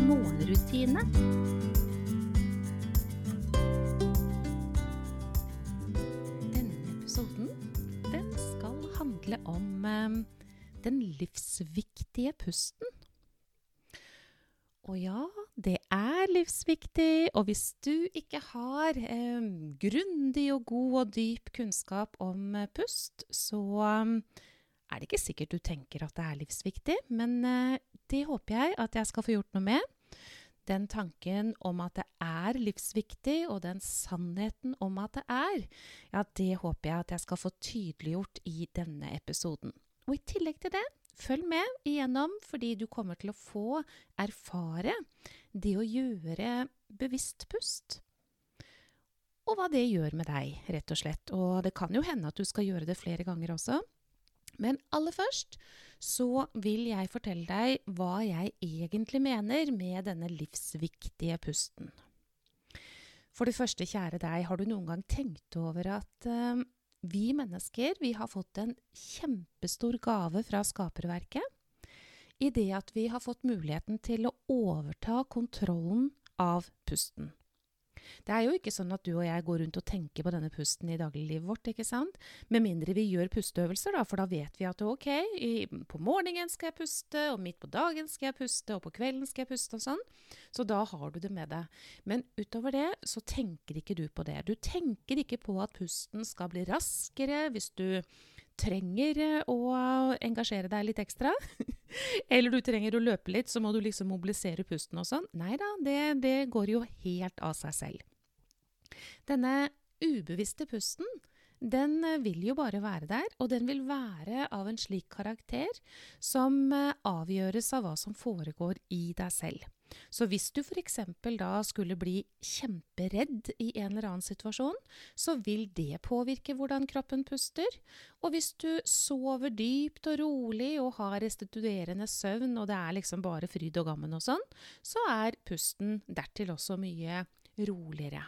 morgenrutine. Denne episoden den skal handle om eh, den livsviktige pusten. Og ja, det er livsviktig, og hvis du ikke har eh, grundig og god og dyp kunnskap om eh, pust, så eh, er det ikke sikkert du tenker at det er livsviktig, men eh, det håper jeg at jeg skal få gjort noe med. Den tanken om at det er livsviktig, og den sannheten om at det er, ja, det håper jeg at jeg skal få tydeliggjort i denne episoden. Og i tillegg til det, følg med igjennom, fordi du kommer til å få erfare det å gjøre bevisst pust. Og hva det gjør med deg, rett og slett. Og det kan jo hende at du skal gjøre det flere ganger også. Men aller først så vil jeg fortelle deg hva jeg egentlig mener med denne livsviktige pusten. For det første, kjære deg, har du noen gang tenkt over at uh, vi mennesker vi har fått en kjempestor gave fra skaperverket? I det at vi har fått muligheten til å overta kontrollen av pusten. Det er jo ikke sånn at du og jeg går rundt og tenker på denne pusten i dagliglivet vårt, ikke sant? Med mindre vi gjør pusteøvelser, da, for da vet vi at ok, i, på morgenen skal jeg puste, og midt på dagen skal jeg puste, og på kvelden skal jeg puste og sånn. Så da har du det med deg. Men utover det så tenker ikke du på det. Du tenker ikke på at pusten skal bli raskere hvis du trenger å engasjere deg litt ekstra, eller du trenger å løpe litt, så må du liksom mobilisere pusten og sånn. Nei da, det, det går jo helt av seg selv. Denne ubevisste pusten, den eh, vil jo bare være der, og den vil være av en slik karakter som eh, avgjøres av hva som foregår i deg selv. Så hvis du f.eks. da skulle bli kjemperedd i en eller annen situasjon, så vil det påvirke hvordan kroppen puster. Og hvis du sover dypt og rolig og har restituerende søvn, og det er liksom bare fryd og gammen og sånn, så er pusten dertil også mye roligere.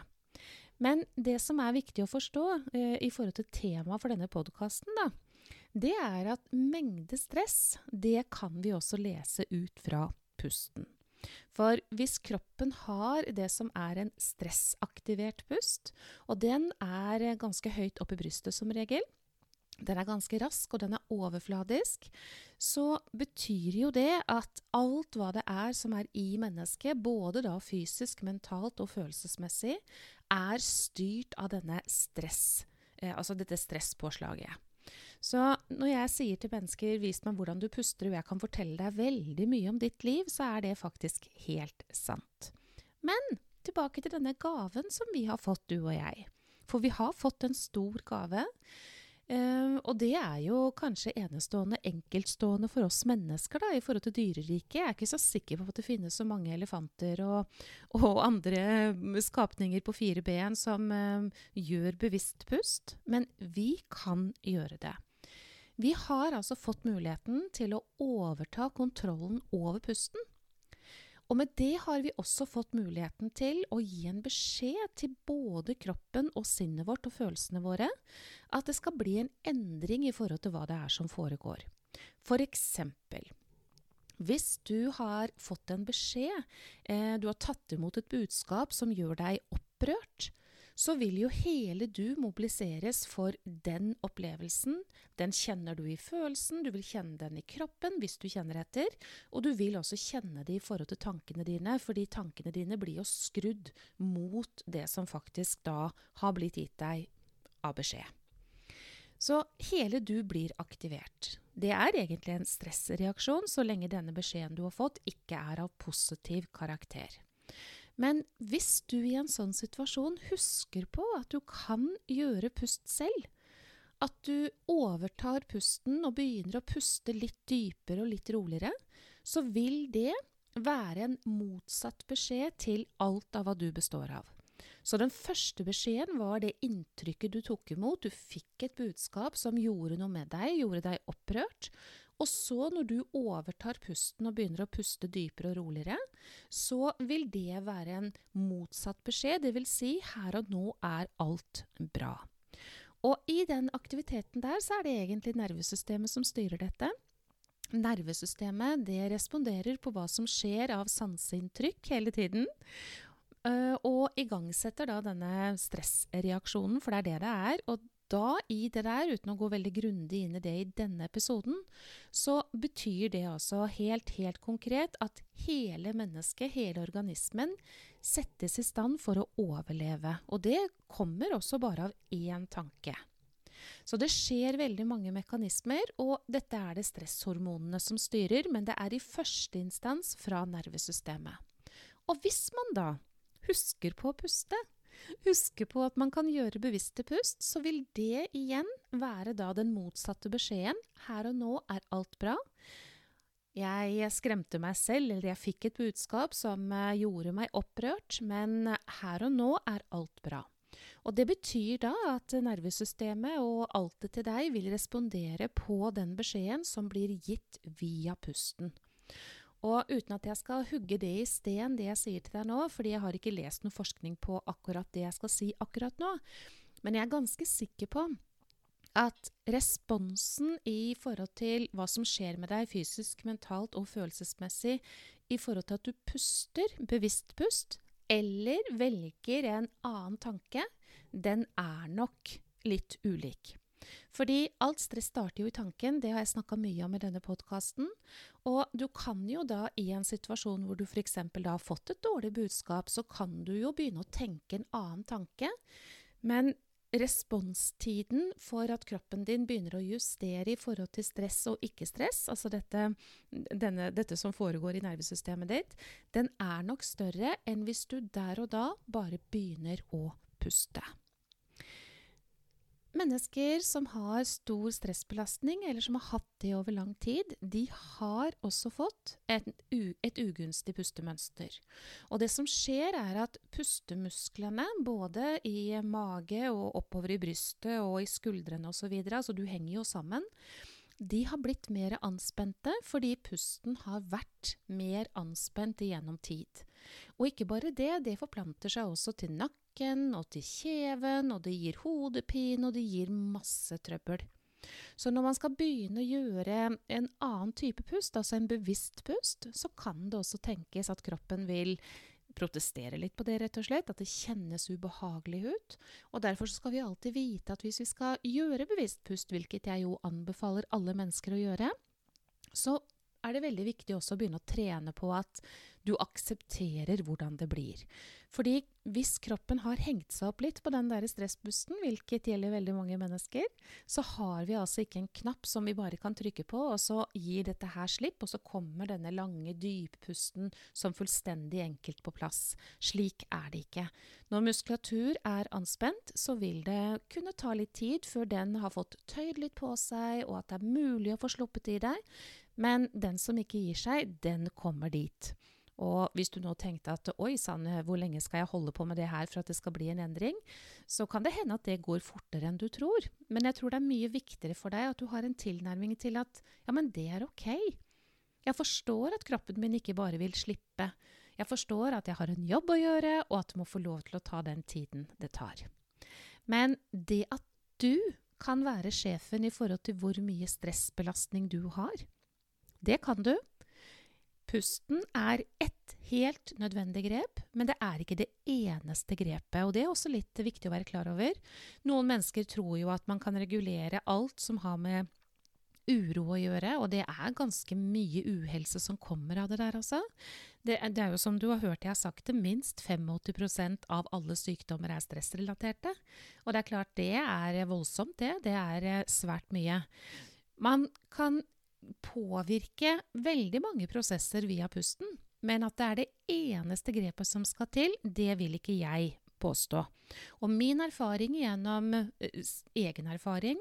Men det som er viktig å forstå eh, i forhold til temaet for denne podkasten, da, det er at mengde stress, det kan vi også lese ut fra pusten. For hvis kroppen har det som er en stressaktivert pust, og den er ganske høyt opp i brystet som regel, den er ganske rask, og den er overfladisk, så betyr jo det at alt hva det er som er i mennesket, både da fysisk, mentalt og følelsesmessig, er styrt av denne stress, eh, altså dette stresspåslaget. Så når jeg sier til mennesker 'vis meg hvordan du puster', og jeg kan fortelle deg veldig mye om ditt liv, så er det faktisk helt sant. Men tilbake til denne gaven som vi har fått, du og jeg. For vi har fått en stor gave. Uh, og det er jo kanskje enestående enkeltstående for oss mennesker da, i forhold til dyreriket. Jeg er ikke så sikker på at det finnes så mange elefanter og, og andre skapninger på fire ben som uh, gjør bevisst pust, men vi kan gjøre det. Vi har altså fått muligheten til å overta kontrollen over pusten. Og med det har vi også fått muligheten til å gi en beskjed til både kroppen og sinnet vårt og følelsene våre at det skal bli en endring i forhold til hva det er som foregår. For eksempel hvis du har fått en beskjed, eh, du har tatt imot et budskap som gjør deg opprørt, så vil jo hele du mobiliseres for den opplevelsen. Den kjenner du i følelsen, du vil kjenne den i kroppen hvis du kjenner etter, og du vil også kjenne det i forhold til tankene dine, fordi tankene dine blir jo skrudd mot det som faktisk da har blitt gitt deg av beskjed. Så hele du blir aktivert. Det er egentlig en stressreaksjon så lenge denne beskjeden du har fått, ikke er av positiv karakter. Men hvis du i en sånn situasjon husker på at du kan gjøre pust selv, at du overtar pusten og begynner å puste litt dypere og litt roligere, så vil det være en motsatt beskjed til alt av hva du består av. Så den første beskjeden var det inntrykket du tok imot. Du fikk et budskap som gjorde noe med deg, gjorde deg opprørt. Og så, når du overtar pusten og begynner å puste dypere og roligere, så vil det være en motsatt beskjed. Det vil si, her og nå er alt bra. Og i den aktiviteten der, så er det egentlig nervesystemet som styrer dette. Nervesystemet det responderer på hva som skjer av sanseinntrykk hele tiden. Uh, og igangsetter da denne stressreaksjonen, for det er det det er. Og da, i det der, uten å gå veldig grundig inn i det i denne episoden, så betyr det altså helt, helt konkret at hele mennesket, hele organismen, settes i stand for å overleve. Og det kommer også bare av én tanke. Så det skjer veldig mange mekanismer, og dette er det stresshormonene som styrer, men det er i første instans fra nervesystemet. Og hvis man da husker på å puste, husker på at man kan gjøre bevisste pust, så vil det igjen være da den motsatte beskjeden. Her og nå er alt bra. Jeg skremte meg selv, eller jeg fikk et budskap som eh, gjorde meg opprørt, men her og nå er alt bra. Og Det betyr da at nervesystemet og altet til deg vil respondere på den beskjeden som blir gitt via pusten. Og uten at jeg skal hugge det i sten, det jeg sier til deg nå, fordi jeg har ikke lest noe forskning på akkurat det jeg skal si akkurat nå, men jeg er ganske sikker på at responsen i forhold til hva som skjer med deg fysisk, mentalt og følelsesmessig i forhold til at du puster, bevisst pust, eller velger en annen tanke, den er nok litt ulik. Fordi alt stress starter jo i tanken, det har jeg snakka mye om i denne podkasten. Og du kan jo da i en situasjon hvor du f.eks. da har fått et dårlig budskap, så kan du jo begynne å tenke en annen tanke. Men responstiden for at kroppen din begynner å justere i forhold til stress og ikke-stress, altså dette, denne, dette, som foregår i nervesystemet ditt, den er nok større enn hvis du der og da bare begynner å puste. Mennesker som har stor stressbelastning, eller som har hatt det over lang tid, de har også fått et, et, ugunstig pustemønster. Og det som skjer, er at pustemusklene, både i mage og oppover i brystet og i skuldrene osv., altså du henger jo sammen, de har blitt mer anspente fordi pusten har vært mer anspent gjennom tid. Og ikke bare det, det forplanter seg også til nakken nakken og til kjeven, og det gir hodepine, og det gir masse trøbbel. Så når man skal begynne å gjøre en annen type pust, altså en bevisst pust, så kan det også tenkes at kroppen vil protestere litt på det, rett og slett. At det kjennes ubehagelig ut. Og derfor skal vi alltid vite at hvis vi skal gjøre bevisst pust, hvilket jeg jo anbefaler alle mennesker å gjøre, så er det veldig viktig også å begynne å trene på at du aksepterer hvordan det blir. Fordi hvis kroppen har hengt seg opp litt på den der stressbussen, hvilket gjelder veldig mange mennesker, så har vi altså ikke en knapp som vi bare kan trykke på, og så gir dette her slipp, og så kommer denne lange dyppusten som fullstendig enkelt på plass. Slik er det ikke. Når muskulatur er anspent, så vil det kunne ta litt tid før den har fått tøyd litt på seg, og at det er mulig å få sluppet i deg. Men den som ikke gir seg, den kommer dit. Og hvis du nå tenkte at oi sann, hvor lenge skal jeg holde på med det her for at det skal bli en endring, så kan det hende at det går fortere enn du tror. Men jeg tror det er mye viktigere for deg at du har en tilnærming til at ja, men det er ok. Jeg forstår at kroppen min ikke bare vil slippe. Jeg forstår at jeg har en jobb å gjøre, og at du må få lov til å ta den tiden det tar. Men det at du kan være sjefen i forhold til hvor mye stressbelastning du har, det kan du. Pusten er ett helt nødvendig grep, men det er ikke det eneste grepet. Og det er også litt viktig å være klar over. Noen mennesker tror jo at man kan regulere alt som har med uro å gjøre, og det er ganske mye uhelse som kommer av det der, altså. Det, det er jo som du har hørt jeg har sagt det, minst 85 av alle sykdommer er stressrelaterte. Og det er klart det er voldsomt, det. Det er eh, svært mye. Man kan påvirke veldig mange prosesser via pusten. Men at det er det eneste grepet som skal til, det vil ikke jeg påstå. Og min erfaring gjennom uh, egen erfaring,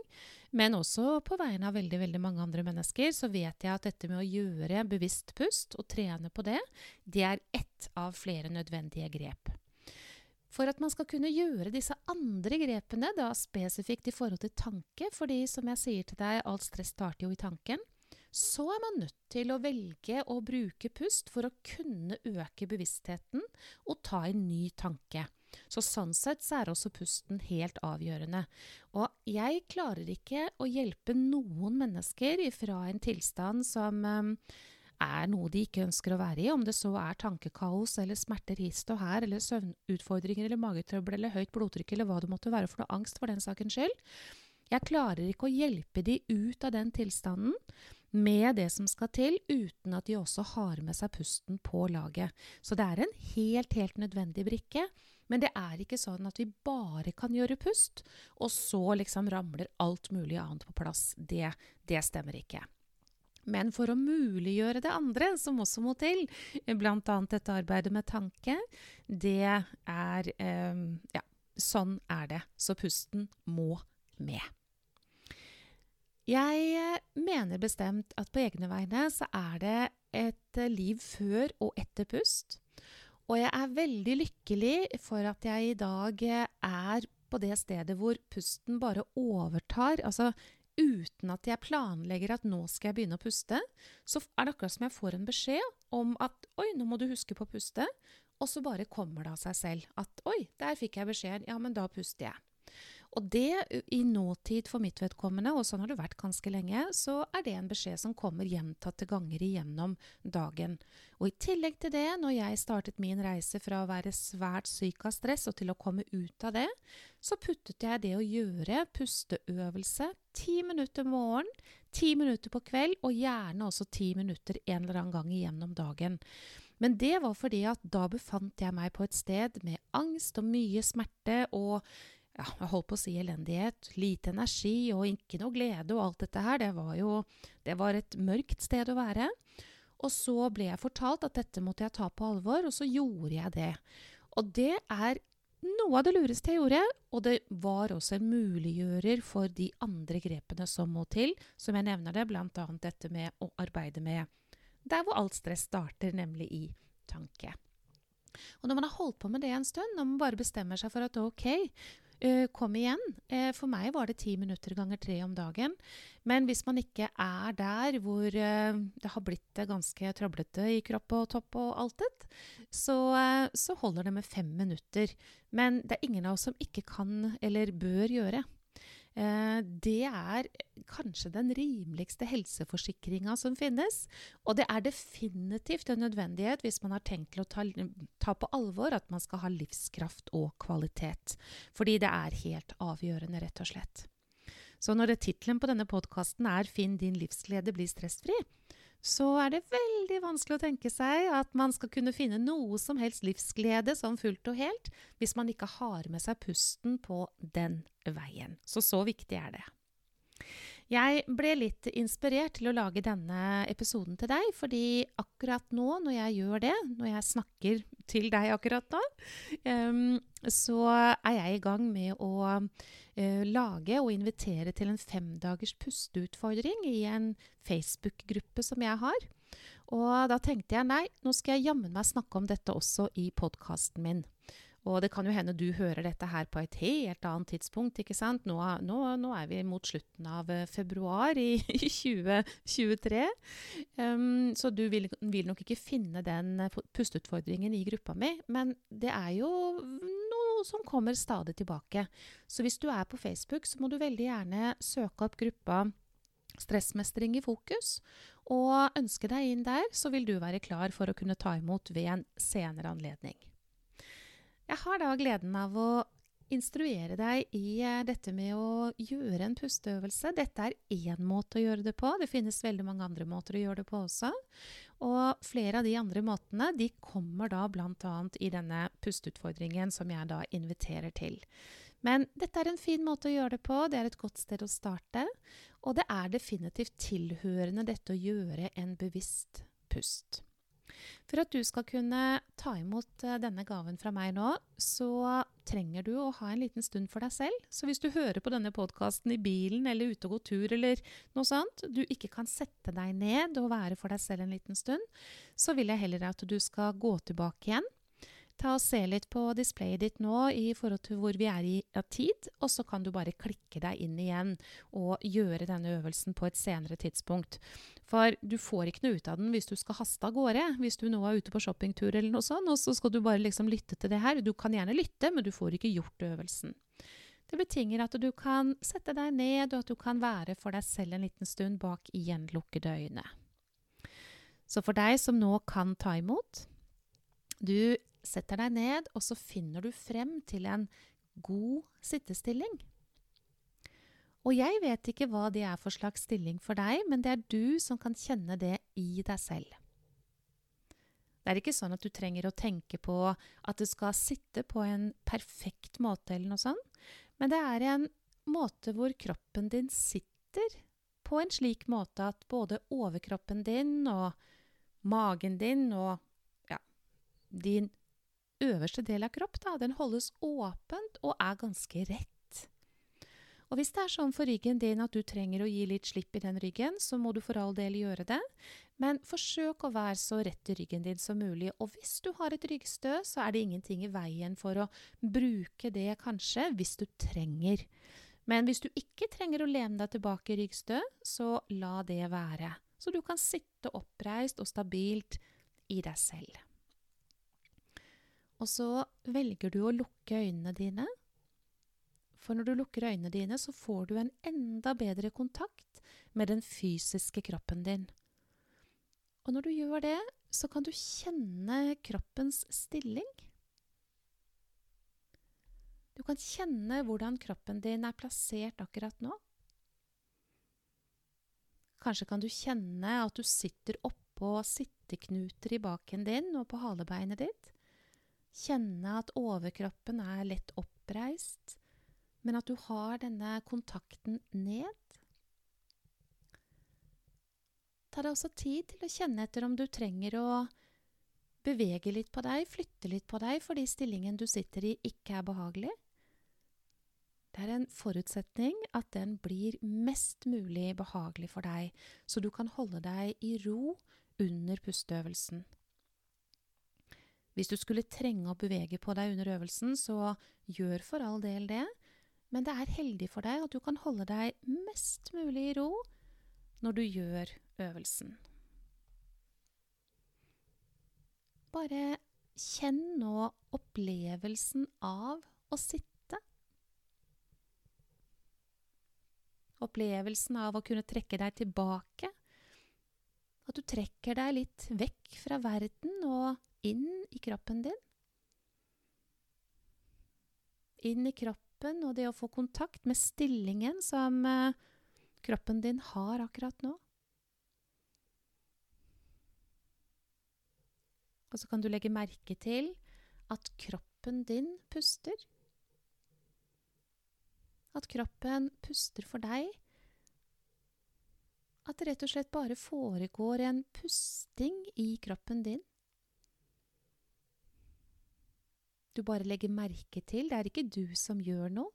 men også på vegne av veldig, veldig mange andre mennesker, så vet jeg at dette med å gjøre bevisst pust og trene på det, det er ett av flere nødvendige grep. For at man skal kunne gjøre disse andre grepene, da spesifikt i forhold til tanke, fordi som jeg sier til deg, alt stress starter jo i tanken, så er man nødt til å velge å bruke pust for å kunne øke bevisstheten og ta en ny tanke. Så sånn sett så er også pusten helt avgjørende. Og jeg klarer ikke å hjelpe noen mennesker fra en tilstand som um, er noe de ikke ønsker å være i, om det så er tankekaos eller smerter hist og her, eller søvnutfordringer eller magetrøbbel eller høyt blodtrykk eller hva det måtte være for noe angst for den sakens skyld. Jeg klarer ikke å hjelpe de ut av den tilstanden med det som skal til, uten at de også har med seg pusten på laget. Så det er en helt, helt nødvendig brikke. Men det er ikke sånn at vi bare kan gjøre pust, og så liksom ramler alt mulig annet på plass. Det, det stemmer ikke. Men for å muliggjøre det andre, som også må til, bl.a. dette arbeidet med tanke, det er eh, Ja, sånn er det. Så pusten må med. Jeg eh, mener bestemt at på egne vegne så er det et eh, liv før og etter pust. Og jeg er veldig lykkelig for at jeg i dag eh, er på det stedet hvor pusten bare overtar. Altså uten at jeg planlegger at nå skal jeg begynne å puste, så er det akkurat som jeg får en beskjed om at oi, nå må du huske på å puste. Og så bare kommer det av seg selv at oi, der fikk jeg beskjeden, ja, men da puster jeg. Og det i nåtid for mitt vedkommende, og sånn har det vært ganske lenge, så er det en beskjed som kommer gjentatte ganger igjennom dagen. Og i tillegg til det, når jeg startet min reise fra å være svært syk av stress og til å komme ut av det, så puttet jeg det å gjøre pusteøvelse ti minutter morgen, ti minutter på kveld, og gjerne også ti minutter en eller annen gang igjennom dagen. Men det var fordi at da befant jeg meg på et sted med angst og mye smerte og ja, jeg holdt på å si elendighet, lite energi og ikke noe glede og alt dette her. Det var jo det var et mørkt sted å være. Og så ble jeg fortalt at dette måtte jeg ta på alvor, og så gjorde jeg det. Og det er noe av det lureste jeg gjorde, og det var også en muliggjører for de andre grepene som må til, som jeg nevner det, bl.a. dette med å arbeide med der hvor alt stress starter, nemlig i tanke. Og når man har holdt på med det en stund, når man bare bestemmer seg for at ok, kom igjen. Uh, for meg var det ti minutter ganger tre om dagen. Men hvis man ikke er der hvor uh, det har blitt ganske trøblete i kropp og topp og alt det, så, så holder det med fem minutter. Men det er ingen av oss som ikke kan eller bør gjøre. Eh, det er kanskje den rimeligste helseforsikringa som finnes. Og det er definitivt en nødvendighet hvis man har tenkt til å ta, ta, på alvor at man skal ha livskraft og kvalitet. Fordi det er helt avgjørende, rett og slett. Så når tittelen på denne podkasten er 'Finn din livsglede, bli stressfri', så er det veldig vanskelig å tenke seg at man skal kunne finne noe som helst livsglede sånn fullt og helt, hvis man ikke har med seg pusten på den veien. Så så viktig er det. Jeg ble litt inspirert til å lage denne episoden til deg, fordi akkurat nå, når jeg gjør det, når jeg snakker til deg akkurat nå, um, så er jeg i gang med å uh, lage og invitere til en femdagers pusteutfordring i en Facebook-gruppe som jeg har. Og da tenkte jeg nei, nå skal jeg jammen meg snakke om dette også i podkasten min. Og det kan jo hende du hører dette her på et helt annet tidspunkt, ikke sant. Nå, nå, nå er vi mot slutten av eh, februar i 2023. Um, så du vil, vil, nok ikke finne den eh, pusteutfordringen i gruppa mi. Men det er jo noe som kommer stadig tilbake. Så hvis du er på Facebook, så må du veldig gjerne søke opp gruppa Stressmestring i fokus. Og ønske deg inn der, så vil du være klar for å kunne ta imot ved en senere anledning. Jeg har da gleden av å instruere deg i eh, dette med å gjøre en pusteøvelse. Dette er én måte å gjøre det på. Det finnes veldig mange andre måter å gjøre det på også. Og flere av de andre måtene de kommer da bl.a. i denne pusteutfordringen som jeg da inviterer til. Men dette er en fin måte å gjøre det på. Det er et godt sted å starte. Og det er definitivt tilhørende dette å gjøre en bevisst pust. For at du skal kunne ta imot eh, denne gaven fra meg nå, så trenger du å ha en liten stund for deg selv. Så hvis du hører på denne podkasten i bilen eller ute og går tur eller noe sånt, du ikke kan sette deg ned og være for deg selv en liten stund, så vil jeg heller at du skal gå tilbake igjen Ta og Se litt på displayet ditt nå i forhold til hvor vi er i av tid, og så kan du bare klikke deg inn igjen og gjøre denne øvelsen på et senere tidspunkt. For du får ikke noe ut av den hvis du skal haste av gårde. Hvis du nå er ute på shoppingtur eller noe sånt, og så skal du bare liksom lytte til det her. Du kan gjerne lytte, men du får ikke gjort øvelsen. Det betinger at du kan sette deg ned, og at du kan være for deg selv en liten stund bak gjenlukkede øyne. Så for deg som nå kan ta imot Du setter deg ned, og så finner du frem til en god sittestilling. Og jeg vet ikke hva det er for slags stilling for deg, men det er du som kan kjenne det i deg selv. Det er ikke sånn at du trenger å tenke på at du skal sitte på en perfekt måte eller noe sånt, men det er en måte hvor kroppen din sitter på en slik måte at både overkroppen din og magen din og ja, din øverste del av kropp, da, den holdes åpent og er ganske rett. Og hvis det er sånn for ryggen din at du trenger å gi litt slipp i den ryggen, så må du for all del gjøre det, men forsøk å være så rett i ryggen din som mulig. Og hvis du har et ryggstø, så er det ingenting i veien for å bruke det kanskje, hvis du trenger. Men hvis du ikke trenger å lene deg tilbake i ryggstø, så la det være. Så du kan sitte oppreist og stabilt i deg selv. Og så velger du å lukke øynene dine. For når du lukker øynene dine, så får du en enda bedre kontakt med den fysiske kroppen din. Og når du gjør det, så kan du kjenne kroppens stilling. Du kan kjenne hvordan kroppen din er plassert akkurat nå. Kanskje kan du kjenne at du sitter oppå sitteknuter i baken din og på halebeinet ditt. Kjenne at overkroppen er lett oppreist, men at du har denne kontakten ned. Ta deg også tid til å kjenne etter om du trenger å bevege litt på deg, flytte litt på deg fordi stillingen du sitter i, ikke er behagelig. Det er en forutsetning at den blir mest mulig behagelig for deg, så du kan holde deg i ro under pusteøvelsen. Hvis du skulle trenge å bevege på deg under øvelsen, så gjør for all del det, men det er heldig for deg at du kan holde deg mest mulig i ro når du gjør øvelsen. Bare kjenn nå opplevelsen av å sitte. Opplevelsen av å kunne trekke deg tilbake. At du trekker deg litt vekk fra verden og inn i kroppen din. Inn i kroppen og det å få kontakt med stillingen som eh, kroppen din har akkurat nå. Og så kan du legge merke til at kroppen din puster. At kroppen puster for deg. At det rett og slett bare foregår en pusting i kroppen din. Du bare legger merke til. Det er ikke du som gjør noe.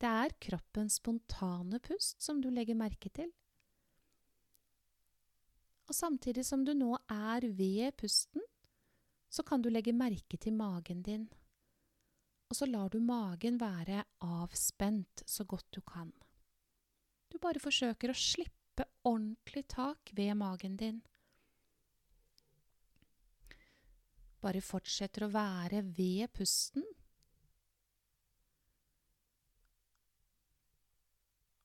Det er kroppens spontane pust som du legger merke til. Og samtidig som du nå er ved pusten, så kan du legge merke til magen din. Og så lar du magen være avspent så godt du kan. Du bare forsøker å slippe ordentlig tak ved magen din. Bare fortsetter å være ved pusten.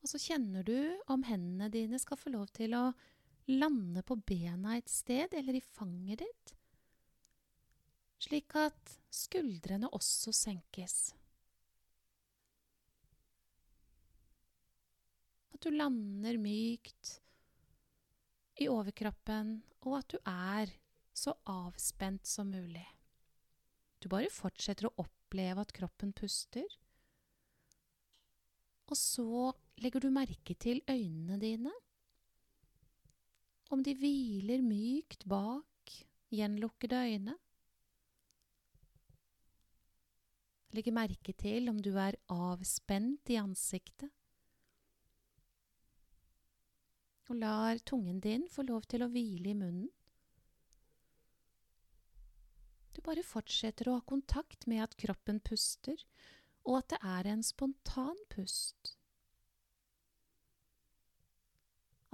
Og så kjenner du om hendene dine skal få lov til å lande på bena et sted eller i fanget ditt, slik at skuldrene også senkes. At du lander mykt i overkroppen, og at du er så avspent som mulig. Du bare fortsetter å oppleve at kroppen puster. Og så legger du merke til øynene dine. Om de hviler mykt bak gjenlukkede øyne. Legg merke til om du er avspent i ansiktet. Og lar tungen din få lov til å hvile i munnen. Du bare fortsetter å ha kontakt med at kroppen puster, og at det er en spontan pust.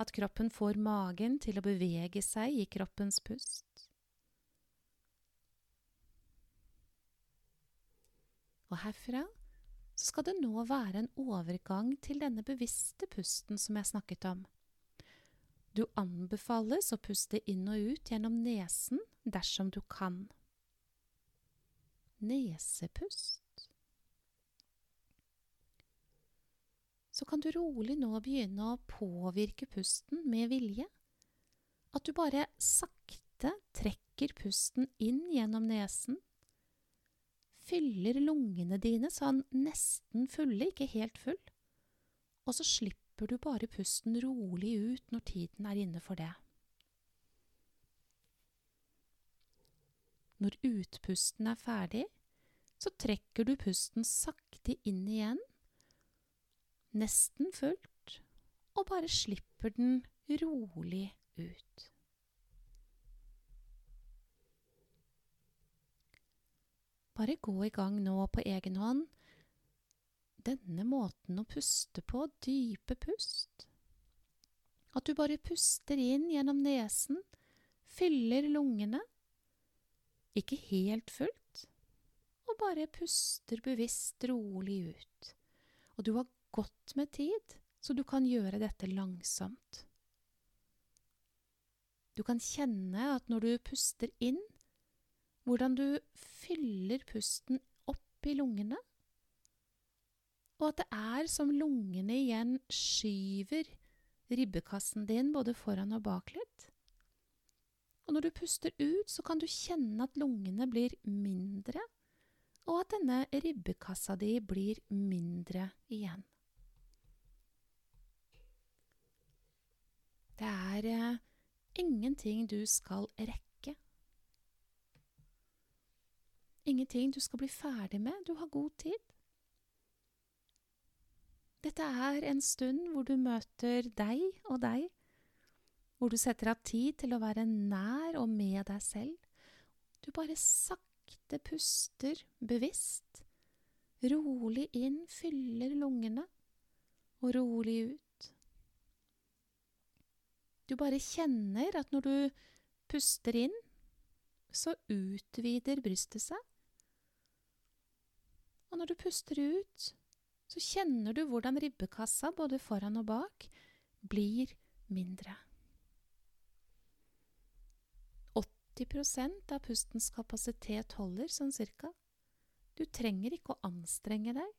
At kroppen får magen til å bevege seg i kroppens pust. Og herfra så skal det nå være en overgang til denne bevisste pusten som jeg snakket om. Du anbefales å puste inn og ut gjennom nesen dersom du kan. Nesepust. så kan du rolig nå begynne å påvirke pusten med vilje. At du bare sakte trekker pusten inn gjennom nesen. Fyller lungene dine sånn nesten fulle, ikke helt full. Og så slipper du bare pusten rolig ut når tiden er inne for det. Når utpusten er ferdig, så trekker du pusten sakte inn igjen nesten fullt, og bare slipper den rolig ut. Bare gå i gang nå på egen hånd. Denne måten å puste på, dype pust. At du bare puster inn gjennom nesen, fyller lungene, ikke helt fullt, og bare puster bevisst rolig ut. Og du har godt med tid, så du kan gjøre dette langsomt. Du kan kjenne at når du puster inn, hvordan du fyller pusten opp i lungene, og at det er som lungene igjen skyver ribbekassen din både foran og bak litt. Og når du puster ut, så kan du kjenne at lungene blir mindre, og at denne ribbekassa di blir mindre igjen. Det er eh, ingenting du skal rekke. Ingenting du skal bli ferdig med. Du har god tid. Dette er en stund hvor du møter deg og deg, hvor du setter av tid til å være nær og med deg selv. Du bare sakte puster bevisst, rolig inn, fyller lungene, og rolig ut. Du bare kjenner at når du puster inn, så utvider brystet seg. Og når du puster ut, så kjenner du hvordan ribbekassa, både foran og bak, blir mindre. 80% av pustens kapasitet holder sånn cirka. Du trenger ikke å anstrenge deg.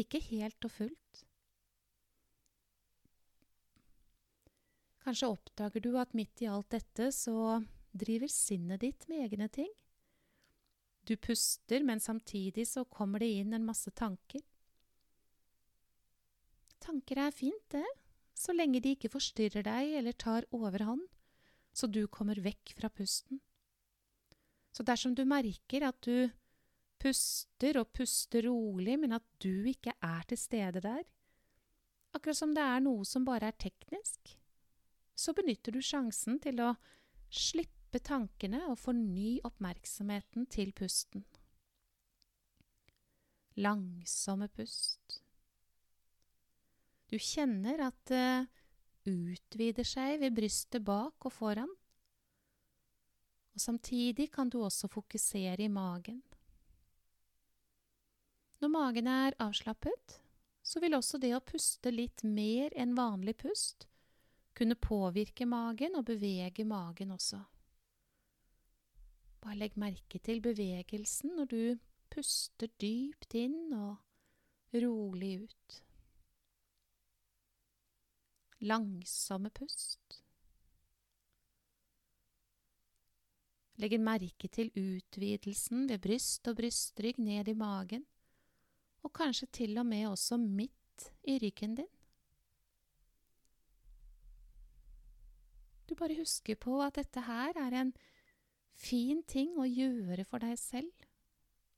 Ikke helt og fullt. Kanskje oppdager du at midt i alt dette så driver sinnet ditt med egne ting. Du puster, men samtidig så kommer det inn en masse tanker. Tanker er fint, det, så lenge de ikke forstyrrer deg eller tar overhånd, så du kommer vekk fra pusten. Så dersom du merker at du puster og puster rolig, men at du ikke er til stede der, akkurat som det er noe som bare er teknisk, så benytter du sjansen til å slippe tankene og forny oppmerksomheten til pusten. Langsomme pust. Du kjenner at det utvider seg ved brystet bak og foran. Og samtidig kan du også fokusere i magen. Når magen er avslappet, så vil også det å puste litt mer enn vanlig pust kunne påvirke magen og bevege magen også. Bare legg merke til bevegelsen når du puster dypt inn og rolig ut. Langsomme pust. Legg merke til utvidelsen ved bryst og brystrygg ned i magen, og kanskje til og med også midt i ryggen din. Du bare husker på at dette her er en fin ting å gjøre for deg selv.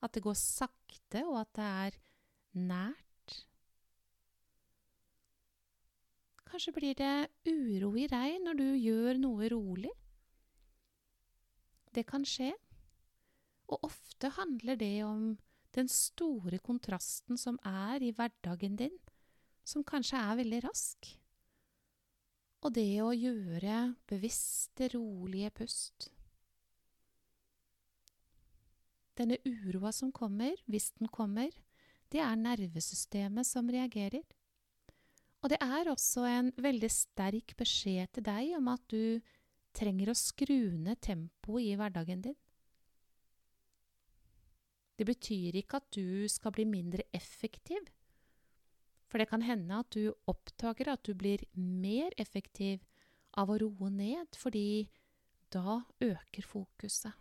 At det går sakte, og at det er nært. Kanskje blir det uro i deg når du gjør noe rolig. Det kan skje, og ofte handler det om den store kontrasten som er i hverdagen din, som kanskje er veldig rask. Og det å gjøre bevisste, rolige pust. Denne uroa som kommer, hvis den kommer, det er nervesystemet som reagerer. Og det er også en veldig sterk beskjed til deg om at du trenger å skru ned tempoet i hverdagen din. Det betyr ikke at du skal bli mindre effektiv, for det kan hende at du oppdager at du blir mer effektiv av å roe ned, fordi da øker fokuset.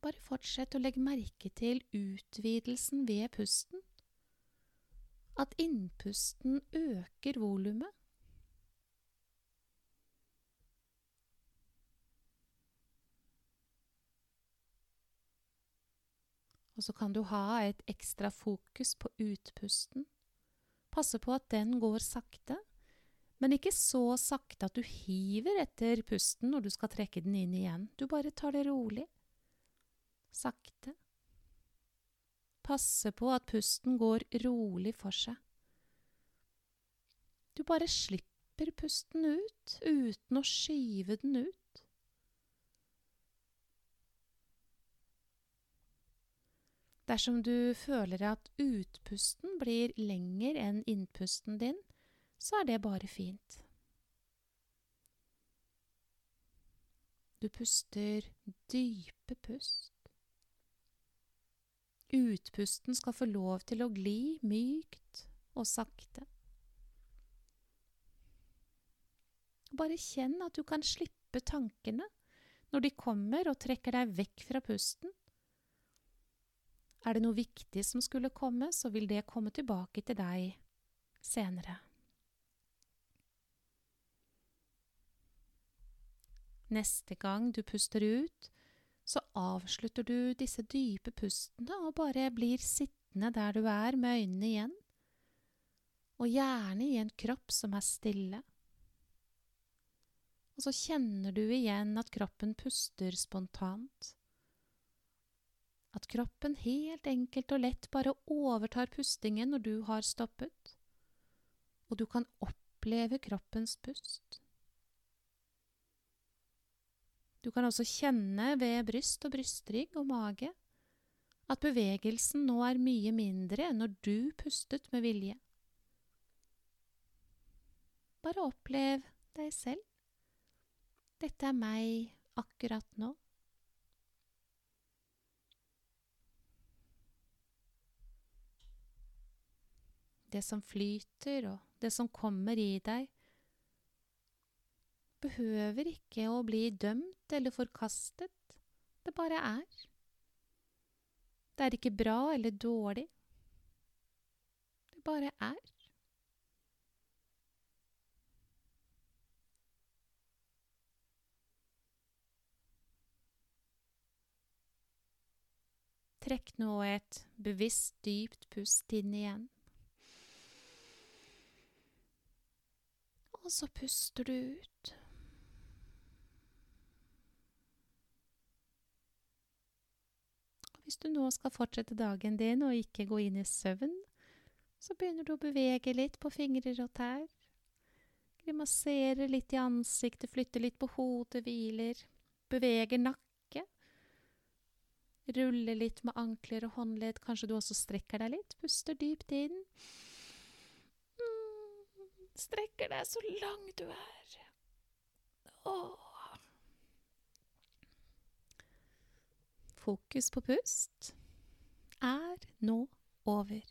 Bare fortsett å legge merke til utvidelsen ved pusten. At innpusten øker volumet. Og så kan du ha et ekstra fokus på utpusten. Passe på at den går sakte, men ikke så sakte at du hiver etter pusten når du skal trekke den inn igjen. Du bare tar det rolig sakte. Passe på at pusten går rolig for seg. Du bare slipper pusten ut uten å skyve den ut. Dersom du føler at utpusten blir lenger enn innpusten din, så er det bare fint. Du puster dype pust. Utpusten skal få lov til å gli mykt og sakte. Bare kjenn at du kan slippe tankene når de kommer og trekker deg vekk fra pusten. Er det noe viktig som skulle komme, så vil det komme tilbake til deg senere. Neste gang du puster ut, så avslutter du disse dype pustene og bare blir sittende der du er med øynene igjen, og gjerne i en kropp som er stille. Og så kjenner du igjen at kroppen puster spontant. At kroppen helt enkelt og lett bare overtar pustingen når du har stoppet, og du kan oppleve kroppens pust. Du kan også kjenne ved bryst og brystrygg og mage at bevegelsen nå er mye mindre enn når du pustet med vilje. Bare opplev deg selv. Dette er meg akkurat nå. Det som flyter, og det som kommer i deg, behøver ikke å bli dømt eller forkastet. Det bare er. Det er ikke bra eller dårlig. Det bare er. Trekk nå et bevisst dypt pust inn igjen. Og så puster du ut. Hvis du nå skal fortsette dagen din og ikke gå inn i søvn, så begynner du å bevege litt på fingrer og tær. Grimasere litt i ansiktet, flytte litt på hodet, hviler. Beveger nakke. Ruller litt med ankler og håndledd. Kanskje du også strekker deg litt. Puster dypt inn. Mm, strekker deg så lang du er. Åh. Fokus på pust er nå over.